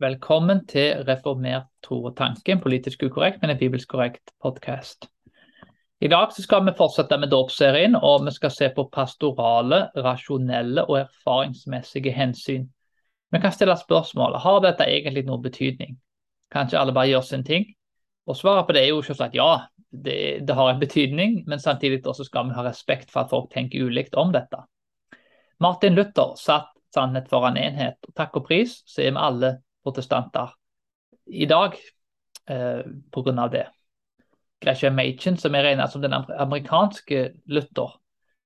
Velkommen til Reformert tro og tanke, en politisk ukorrekt, men en bibelsk korrekt podkast. I dag skal vi fortsette med dåpsserien, og vi skal se på pastorale, rasjonelle og erfaringsmessige hensyn. Vi kan stille spørsmålet har dette egentlig noen betydning. Kan ikke alle bare gjøre sin ting? Og svaret på det er jo selvsagt ja, det, det har en betydning, men samtidig også skal vi ha respekt for at folk tenker ulikt om dette. Martin Luther satt sannhet foran enhet, og takk og pris så er vi alle protestanter i dag eh, pga. det. Gresham Machen, som er regnet som den amerikanske Luther,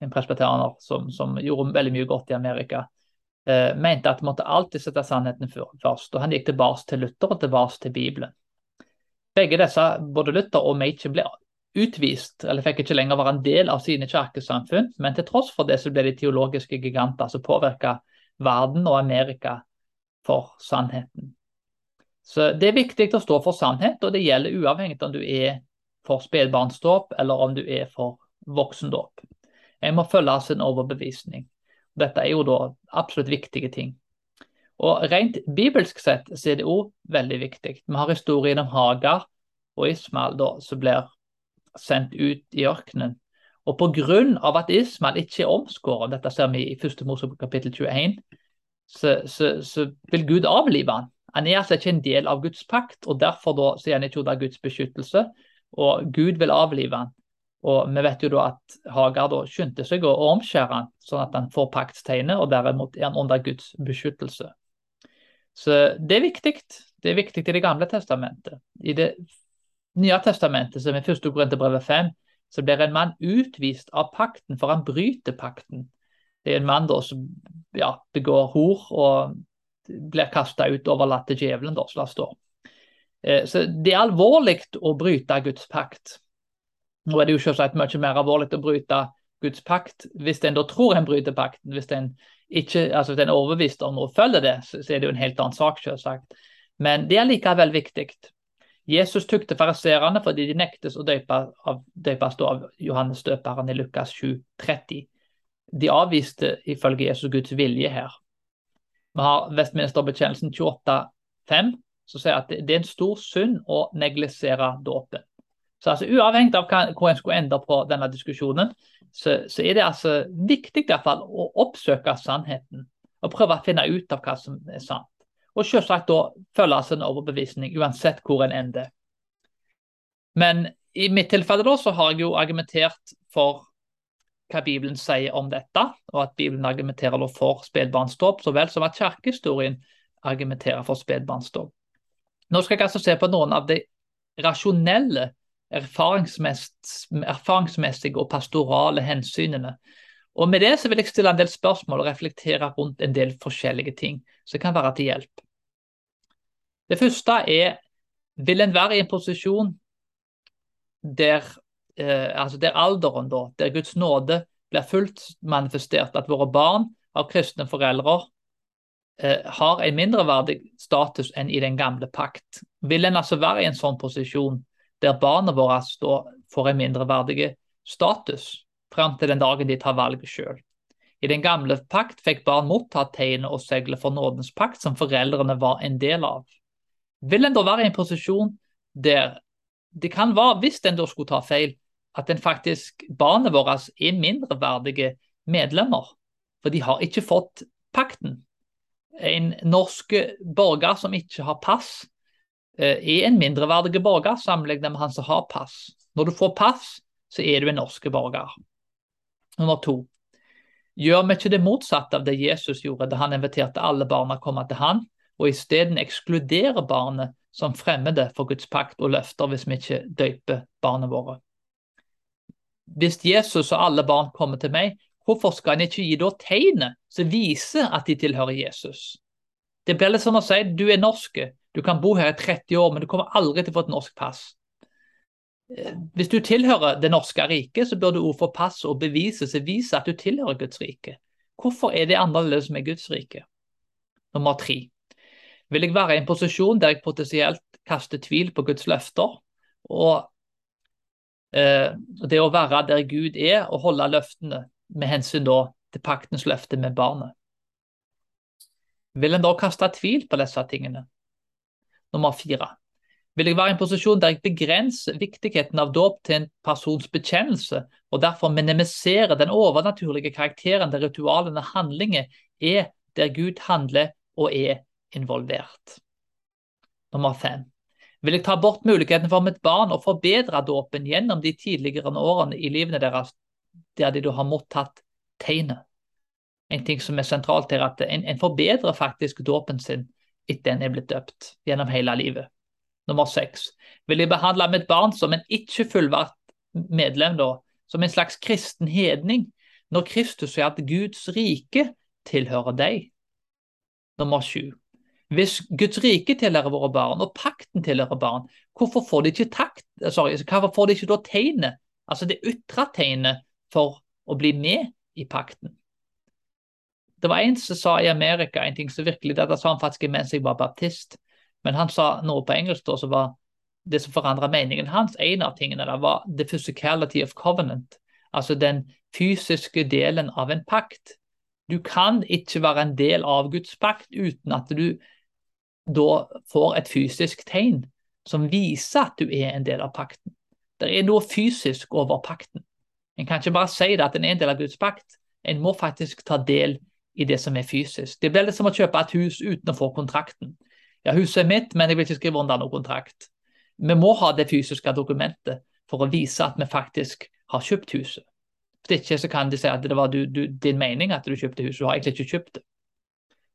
en presbyteraner som, som, gjorde veldig mye godt i Amerika, eh, mente at man måtte alltid sette sannheten først. og Han gikk tilbake til Luther og tilbake til Bibelen. Begge disse, både Luther og Machen, ble utvist, eller fikk ikke lenger være en del av sine kirkesamfunn, men til tross for det så ble de teologiske giganter som påvirka verden og Amerika for sannheten. Så Det er viktig å stå for sannhet, og det gjelder uavhengig om du er for spedbarnsdåp eller om du er for voksendåp. En må følge sin overbevisning. Dette er jo da absolutt viktige ting. Og Rent bibelsk sett så er det òg veldig viktig. Vi har historien om Hagar og Ismael da, som blir sendt ut i ørkenen. Og pga. at Ismael ikke er omskåret, dette ser vi i 1. Mosebok kapittel 21, så, så, så, vil Gud avlive han. Han er altså ikke en del av Guds pakt, og derfor da, så er han ikke under Guds beskyttelse. Og Gud vil avlive han. Og vi vet jo da at Hagar da skyndte seg å omskjære han, sånn at han får paktstegnet, og derimot er han under Guds beskyttelse. Så det er viktig. Det er viktig i Det gamle testamentet. I Det nye testamentet, som er første Korinterbrevet 5, så blir en mann utvist av pakten, for han bryter pakten. Det er en mann da som ja, begår hor og blir kasta ut og overlatt til djevelen, da, som det står. Eh, så det er alvorlig å bryte Guds pakt. Nå er det jo selvsagt mye mer alvorlig å bryte Guds pakt hvis en da tror en bryter pakten. Hvis en ikke, altså er overbevist om å følge det, så er det jo en helt annen sak, selvsagt. Men det er likevel viktig. Jesus tukte fariserene fordi de nektes å døpes av, av Johannes døperen i Lukas 7, 30 de avviste ifølge Jesus Guds vilje her. Vi har Vestministerbetjenelsen 28.5, som sier at det er en stor synd å neglisere dåpen. Så altså, Uavhengig av hvor en skulle endre på denne diskusjonen, så, så er det altså viktig i hvert fall å oppsøke sannheten. Og prøve å finne ut av hva som er sant. Og selvsagt da følge sin overbevisning, uansett hvor en ender. Men i mitt tilfelle da, så har jeg jo argumentert for hva Bibelen sier om dette, og at Bibelen argumenterer for spedbarnsdåp, så vel som at kirkehistorien argumenterer for spedbarnsdåp. Nå skal jeg altså se på noen av de rasjonelle, erfaringsmessige og pastorale hensynene. Og Med det så vil jeg stille en del spørsmål og reflektere rundt en del forskjellige ting som kan være til hjelp. Det første er vil en være i en posisjon der eh, altså der alderen, da, der Guds nåde blir fullt manifestert, at våre barn av kristne foreldre eh, har en mindreverdig status enn i den gamle pakt. Vil en altså være i en sånn posisjon der barna våre da får en mindreverdig status fram til den dagen de tar valget sjøl? I den gamle pakt fikk barn motta tegnet og seglet for nådens pakt, som foreldrene var en del av. Vil en da være i en posisjon der det kan være, hvis en da skulle ta feil, at en faktisk barna våre er mindreverdige medlemmer. For de har ikke fått pakten. En norsk borger som ikke har pass, eh, er en mindreverdig borger sammenlignet med han som har pass. Når du får pass, så er du en norsk borger. Nummer to. Gjør vi ikke det motsatte av det Jesus gjorde da han inviterte alle barna å komme til han, og isteden ekskluderer barnet som fremmede for Guds pakt og løfter hvis vi ikke døyper barna våre? Hvis Jesus og alle barn kommer til meg, hvorfor skal en ikke gi da tegnet som viser at de tilhører Jesus? Det blir litt som å si du er norsk, du kan bo her i 30 år, men du kommer aldri til å få et norsk pass. Eh, hvis du tilhører det norske riket, så bør du også få pass og bevise som viser at du tilhører Guds rike. Hvorfor er det annerledes med Guds rike? Nummer tre. Vil jeg være i en posisjon der jeg potensielt kaster tvil på Guds løfter, og det å være der Gud er, og holde løftene med hensyn da til paktens løfte med barnet. Vil en da kaste tvil på disse tingene? Nummer fire. Vil jeg være i en posisjon der jeg begrenser viktigheten av dåp til en persons bekjennelse, og derfor minimiserer den overnaturlige karakteren der ritualene handlinger er der Gud handler og er involvert. Nummer fem. Vil jeg ta bort muligheten for mitt barn å forbedre dåpen gjennom de tidligere årene i livene deres, der de da har mottatt tegnet? En ting som er sentralt, her, at en, en forbedrer faktisk dåpen sin etter en er blitt døpt gjennom hele livet. Nummer seks. Vil jeg behandle mitt barn som en ikke fullverdt medlem, da, som en slags kristen hedning, når Kristus sier at Guds rike tilhører deg? Nummer sju. Hvis Guds rike tilhører våre barn, og pakten tilhører barn, hvorfor får de ikke, takt, sorry, hvorfor får de ikke da tegnet, altså det ytre tegnet, for å bli med i pakten? Det var en som sa i Amerika en ting som virkelig Dette sa han faktisk mens jeg var baptist, men han sa noe på engelsk da, som var det som forandra meningen hans. En av tingene der var the physicality of covenant, altså den fysiske delen av en pakt. Du kan ikke være en del av Guds pakt uten at du da får et fysisk tegn som viser at du er en del av pakten. Det er noe fysisk over pakten. En kan ikke bare si det at en er en del av Guds pakt. En må faktisk ta del i det som er fysisk. Det blir litt som å kjøpe et hus uten å få kontrakten. Ja, huset er mitt, men jeg vil ikke skrive under noen kontrakt. Vi må ha det fysiske dokumentet for å vise at vi faktisk har kjøpt huset. Hvis ikke så kan de si at det var du, du, din mening at du kjøpte huset, du har egentlig ikke kjøpt det.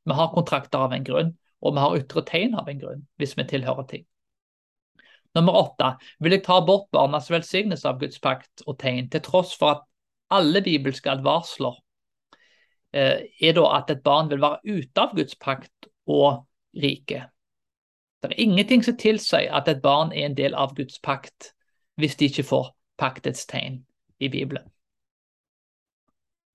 Vi har kontrakter av en grunn. Og vi har ytre tegn av en grunn, hvis vi tilhører ting. Nummer åtte. Vil jeg ta bort barnas velsignelse av Guds pakt og tegn, til tross for at alle bibelske advarsler eh, er da at et barn vil være ute av Guds pakt og rike. Det er ingenting som tilsier at et barn er en del av Guds pakt hvis de ikke får paktets tegn i Bibelen.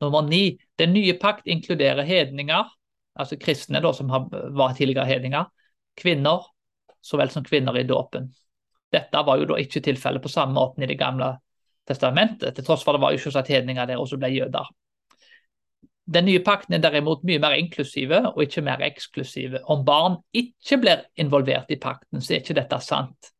Nummer ni. Den nye pakt inkluderer hedninger, altså kristne da, som var tidligere hedninger, kvinner så vel som kvinner i dåpen. Dette var jo da ikke tilfellet på samme måten i Det gamle testamentet, til tross for det var jo selvsagt hedninger der også ble jøder. Den nye pakten er derimot mye mer inklusive og ikke mer eksklusive. Om barn ikke blir involvert i pakten, så er ikke dette sant.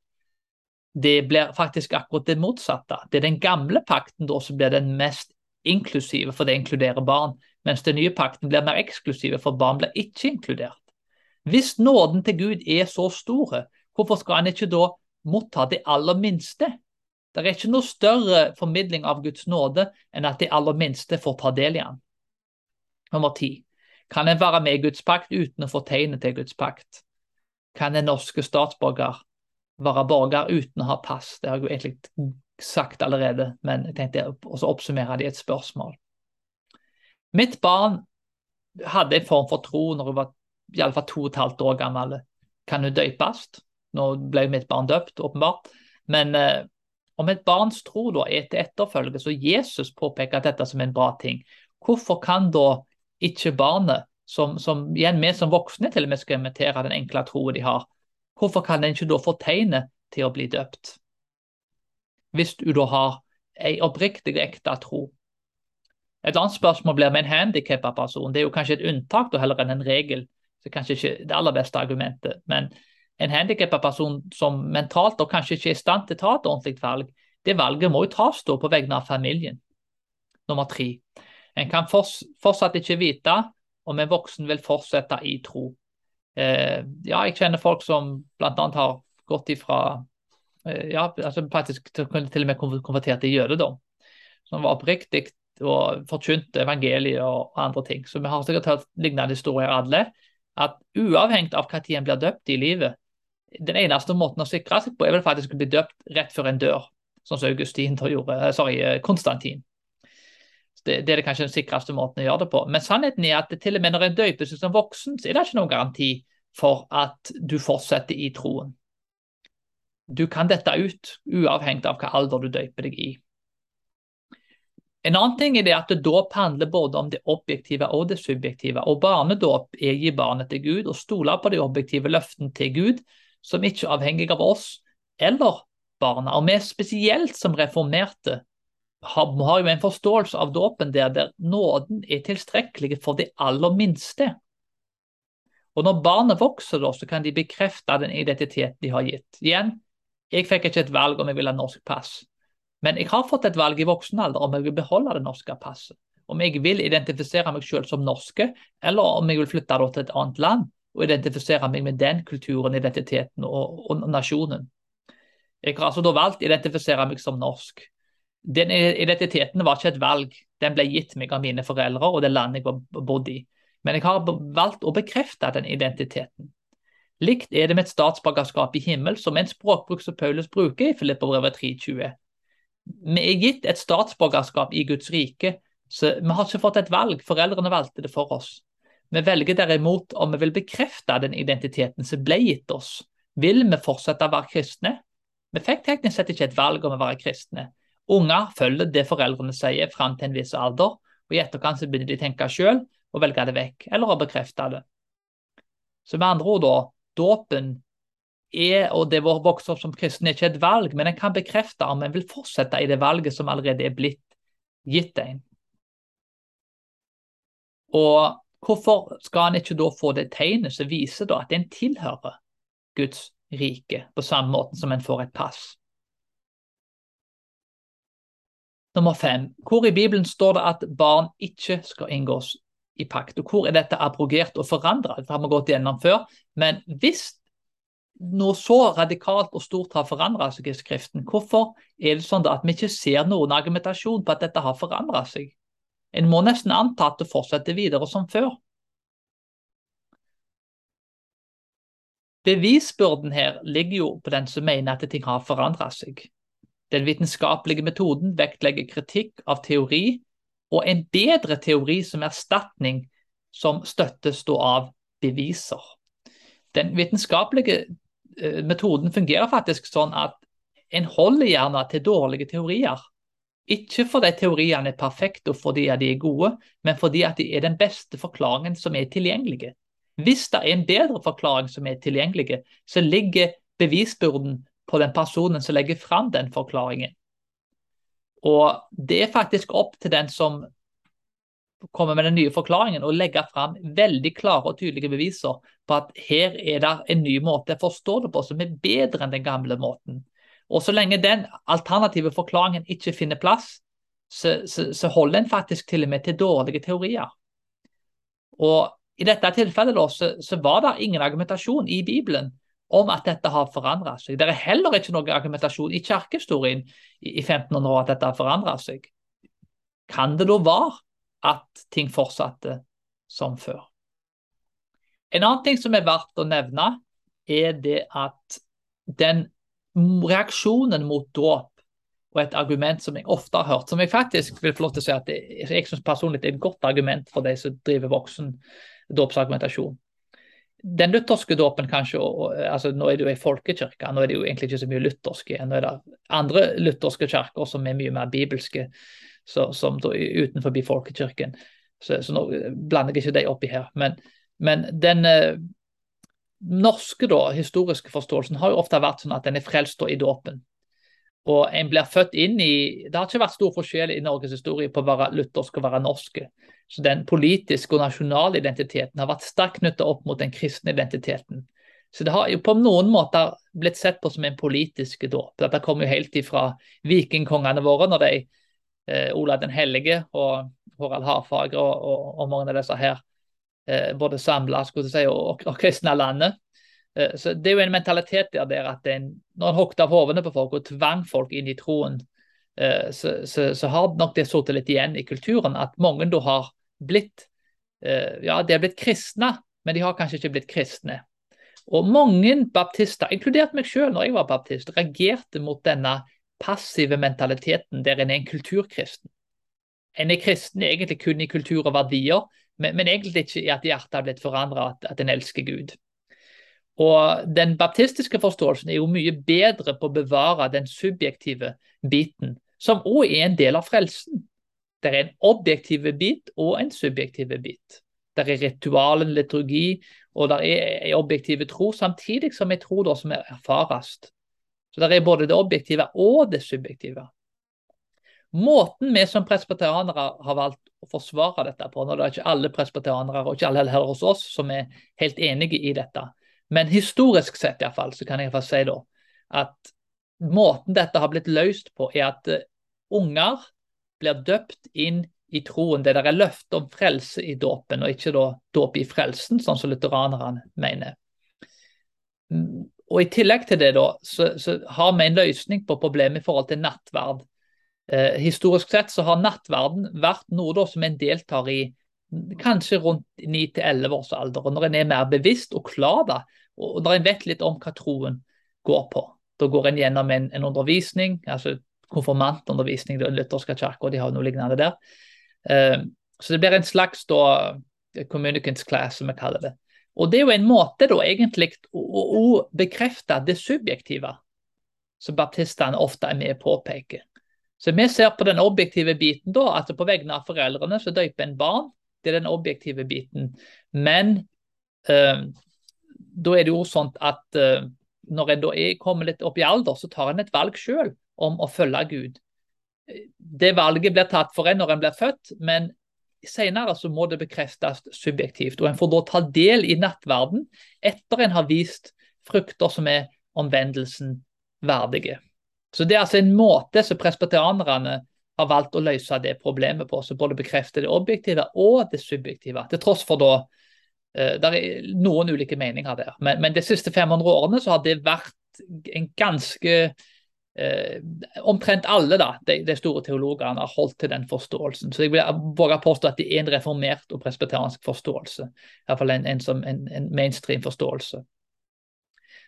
Det blir faktisk akkurat det motsatte. Det er den gamle pakten da som blir den mest inklusive, for det inkluderer barn mens den nye pakten blir mer eksklusive, for barn blir ikke inkludert. Hvis nåden til Gud er så store, hvorfor skal han ikke da motta de aller minste? Det er ikke noe større formidling av Guds nåde enn at de aller minste får ta del i den. Nummer ti. Kan en være med i Guds pakt uten å få tegnet til Guds pakt? Kan en norske statsborger være borger uten å ha pass? Det har jeg jo egentlig sagt allerede, men jeg tenkte å oppsummere det i et spørsmål. Mitt barn hadde en form for tro når hun var i alle fall to og et halvt år gammel. Kan hun døpes? Nå ble mitt barn døpt, åpenbart. Men eh, om et barns tro da er til etterfølge, så Jesus påpeker dette som en bra ting, hvorfor kan da ikke barnet, som, som igjen vi som voksne til og med skal imitere den enkle troen de har, hvorfor kan den ikke da få tegnet til å bli døpt? Hvis du da har ei oppriktig ekte tro. Et annet spørsmål blir med en handikappa person. Det er jo kanskje et unntak da, heller enn en regel. Så kanskje ikke det aller beste argumentet. Men en handikappa person som mentalt og kanskje ikke er i stand til å ta et ordentlig valg, det valget må jo tas da på vegne av familien. Nummer tre. En kan fortsatt ikke vite om en voksen vil fortsette i tro. Eh, ja, jeg kjenner folk som bl.a. har gått ifra ja, altså faktisk til, og med konvertert i jødedom. Som var oppriktig og forkynte evangeliet og andre ting. Så vi har sikkert hørt lignende historier alle. At uavhengig av når en blir døpt i livet, den eneste måten å sikre seg på, er vel faktisk å bli døpt rett før en dør, sånn som Augustin gjorde, eh, sorry, eh, Konstantin. Det, det, er det kanskje den sikreste måten å gjøre det på. Men sannheten er at til og med når en døper seg som voksen, så er det ikke noen garanti for at du fortsetter i troen. Du kan dette ut, uavhengig av hva alder du døper deg i. En annen ting er det at dåp handler både om det objektive og det subjektive. Og barnedåp er å gi barnet til Gud og stole på de objektive løftene til Gud, som ikke er avhengig av oss eller barna. Og vi spesielt som reformerte har, har jo en forståelse av dåpen der, der nåden er tilstrekkelig for de aller minste. Og når barnet vokser, da, så kan de bekrefte den identiteten de har gitt. Igjen, jeg fikk ikke et valg om jeg ville ha norsk pass, men jeg har fått et valg i voksen alder om jeg vil beholde det norske passet. Om jeg vil identifisere meg selv som norske, eller om jeg vil flytte til et annet land og identifisere meg med den kulturen, identiteten og, og nasjonen. Jeg har altså da valgt å identifisere meg som norsk. Den identiteten var ikke et valg, den ble gitt meg av mine foreldre og det landet jeg bodde i. Men jeg har valgt å bekrefte den identiteten. Likt er det med et statsborgerskap i himmel, som en språkbruk som Paulus bruker i Filippabrevet 3.20. Vi er gitt et statsborgerskap i Guds rike, så vi har ikke fått et valg. Foreldrene valgte det for oss. Vi velger derimot om vi vil bekrefte den identiteten som ble gitt oss. Vil vi fortsette å være kristne? Vi fikk teknisk sett ikke et valg om å være kristne. Unger følger det foreldrene sier fram til en viss alder, og i etterkant så begynner de å tenke sjøl og velge det vekk, eller å bekrefte det. Så med andre ord, da, dåpen er, og det å vokse opp som kristen er ikke et valg, men en kan bekrefte om en vil fortsette i det valget som allerede er blitt gitt en. Og hvorfor skal en ikke da få det tegnet som viser da at en tilhører Guds rike, på samme måte som en får et pass? Nummer fem. Hvor i Bibelen står det at barn ikke skal inngås i pakt? Og hvor er dette abrogert og forandret? Det har vi gått gjennom før. Men hvis noe så radikalt og stort har forandret seg i Skriften, hvorfor er det sånn at vi ikke ser noen argumentasjon på at dette har forandret seg? En må nesten anta at det fortsetter videre som før. Bevisbyrden her ligger jo på den som mener at ting har forandret seg. Den vitenskapelige metoden vektlegger kritikk av teori og en bedre teori som erstatning som støttes av beviser. Den vitenskapelige eh, metoden fungerer faktisk sånn at en holder gjerne til dårlige teorier. Ikke fordi teoriene er perfekte og fordi de er gode, men fordi de er den beste forklaringen som er tilgjengelige. Hvis det er en bedre forklaring som er tilgjengelig, så ligger bevisbyrden på den personen som legger fram den forklaringen. Og det er faktisk opp til den som kommer med den nye forklaringen, å legge fram veldig klare og tydelige beviser på at her er det en ny måte å forstå det på som er bedre enn den gamle måten. Og så lenge den alternative forklaringen ikke finner plass, så, så, så holder en faktisk til og med til dårlige teorier. Og i dette tilfellet da, så, så var det ingen argumentasjon i Bibelen om at dette har forandret seg. Det er heller ikke noen argumentasjon i kirkehistorien i 1500 år at dette har forandret seg. Kan det da være at ting fortsatte som før? En annen ting som er verdt å nevne, er det at den reaksjonen mot dåp og et argument som jeg ofte har hørt, som jeg faktisk vil få lov til å si at jeg synes personlig er et godt argument for de som driver voksen dåpsargumentasjon den lutherske dåpen kanskje, og, altså Nå er det jo ei folkekirke, nå er det jo egentlig ikke så mye lutherske. Nå er det andre lutherske kirker som er mye mer bibelske, så, som utenfor folkekirken. Så, så, nå blander jeg ikke de oppi her. Men, men den eh, norske da, historiske forståelsen har jo ofte vært sånn at den er frelst i dåpen. Og en blir født inn i Det har ikke vært stor forskjell i Norges historie på å være luthersk og være norsk. Så den politiske og nasjonale identiteten har vært sterkt knyttet opp mot den kristne identiteten. Så det har jo på noen måter blitt sett på som en politisk dåp. Dette kommer jo helt ifra vikingkongene våre, når de eh, Olav den hellige og Horald Hardfagre og, og, og, mange av disse her eh, både samla si, og, og, og kristne landet. Eh, så Det er jo en mentalitet der, der at en, når en hogde av hodene på folk og tvang folk inn i troen, Eh, så, så, så, har nok det sittet litt igjen i kulturen at mange da har blitt eh, ja, de har blitt kristne, men de har kanskje ikke blitt kristne. Og mange baptister, inkludert meg selv når jeg var baptist, reagerte mot denne passive mentaliteten der en er en kulturkristen. En er kristen egentlig kun i kultur og verdier, men, men egentlig ikke i at hjertet har blitt forandra, at, at en elsker Gud. Og Den baptistiske forståelsen er jo mye bedre på å bevare den subjektive biten som òg er en del av frelsen. Det er en objektiv bit og en subjektiv bit. Det er ritualen, liturgi, og det er en objektiv tro, samtidig som en tro som er erfarest. Så det er både det objektive og det subjektive. Måten vi som presbyterianere har valgt å forsvare dette på, når det er ikke alle presbyterianere og ikke alle heller hos oss som er helt enige i dette, men historisk sett i fall, så kan jeg iallfall si da, at måten dette har blitt løst på, er at uh, unger blir døpt inn i troen. Det der er løfte om frelse i dåpen, og ikke da dåp i frelsen, sånn som lutheranerne mener. Og I tillegg til det da, så, så har vi en løsning på problemet i forhold til nattverd. Eh, historisk sett så har nattverden vært noe da som en deltar i kanskje rundt 9-11 års alder. og Når en er mer bevisst og klar da, og når en vet litt om hva troen går på. Da går en gjennom en, en undervisning, altså konfirmantundervisning lutherske kirka, de har noe lignende der. Eh, så det blir en slags da, communicants class, som vi kaller det. Og Det er jo en måte da egentlig å, å bekrefte det subjektive som baptistene ofte er med å påpeke. Så vi ser på den objektive biten da, at på vegne av foreldrene så døyper en barn. Det er den objektive biten. Men eh, da er det jo sånn at eh, når en da er kommet litt opp i alder, så tar en et valg sjøl om å følge Gud. Det valget blir tatt for en når en blir født, men senere så må det bekreftes subjektivt. Og en får da ta del i nattverden etter en har vist frukter som er omvendelsen verdige. Så Det er altså en måte som presbyterianerne har valgt å løse det problemet på, som både bekrefter det objektive og det subjektive. Til tross for da uh, Det er noen ulike meninger der. Men, men de siste 500 årene så har det vært en ganske eh, omtrent alle da, de, de, store teologene har holdt til den forståelsen. Så jeg vil våge påstå at det er en reformert og presbyteriansk forståelse. Iallfall en, en, en, en mainstream forståelse.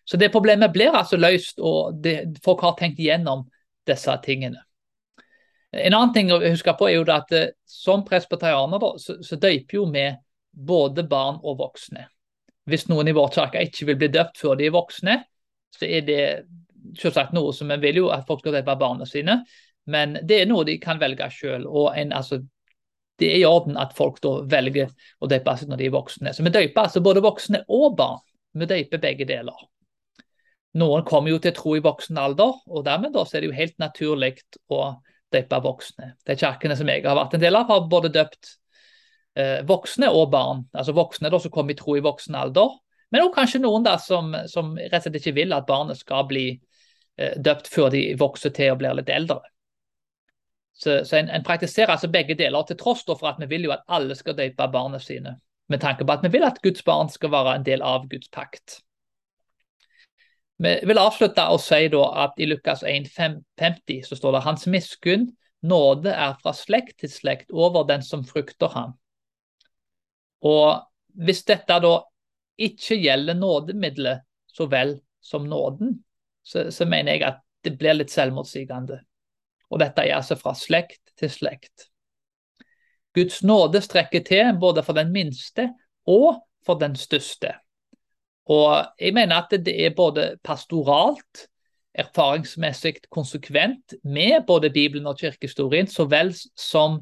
Så det problemet blir altså løst, og det, folk har tenkt igjennom disse tingene. En annen ting å huske på er jo at eh, som presbyterianer så, så døyper jo vi både barn og voksne. Hvis noen i vår kirke ikke vil bli døpt før de er voksne, så er det selvsagt noe som vi vil jo at folk skal døpe barna sine, men det er noe de kan velge selv. Altså, det er i orden at folk da velger å døpe seg når de er voksne. Så vi døper altså både voksne og barn. Vi døper begge deler. Noen kommer jo til tro i voksen alder, og dermed da så er det jo helt naturlig å døpe voksne. De kirkene som jeg har vært en del av, har både døpt eh, voksne og barn. Altså voksne da som kommer i tro i voksen alder, men også kanskje noen da som, som rett og slett ikke vil at barnet skal bli Eh, døpt før de vokser til og blir litt eldre. Så, så en, en, praktiserer altså begge deler, til tross for at vi vil jo at alle skal døpe barna sine. Med tanke på at vi vil at Guds barn skal være en del av Guds pakt. Vi vil avslutte å si at i Lukas 1,50 så står det hans miskunn, nåde er fra slekt til slekt over den som frykter ham. Og hvis dette da ikke gjelder nådemiddelet så vel som nåden, så, så, mener jeg at det blir litt selvmotsigende. Og dette er altså fra slekt til slekt. Guds nåde strekker til både for den minste og for den største. Og jeg mener at det er både pastoralt, erfaringsmessig konsekvent med både Bibelen og kirkehistorien, så vel som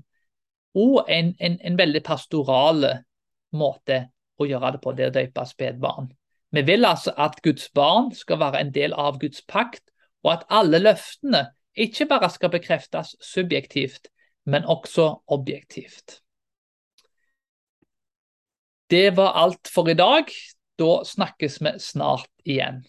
og en, en, en veldig pastoral måte å gjøre det på, det å døpe spedbarn. Vi vil altså at Guds barn skal være en del av Guds pakt, og at alle løftene ikke bare skal bekreftes subjektivt, men også objektivt. Det var alt for i dag. Da snakkes vi snart igjen.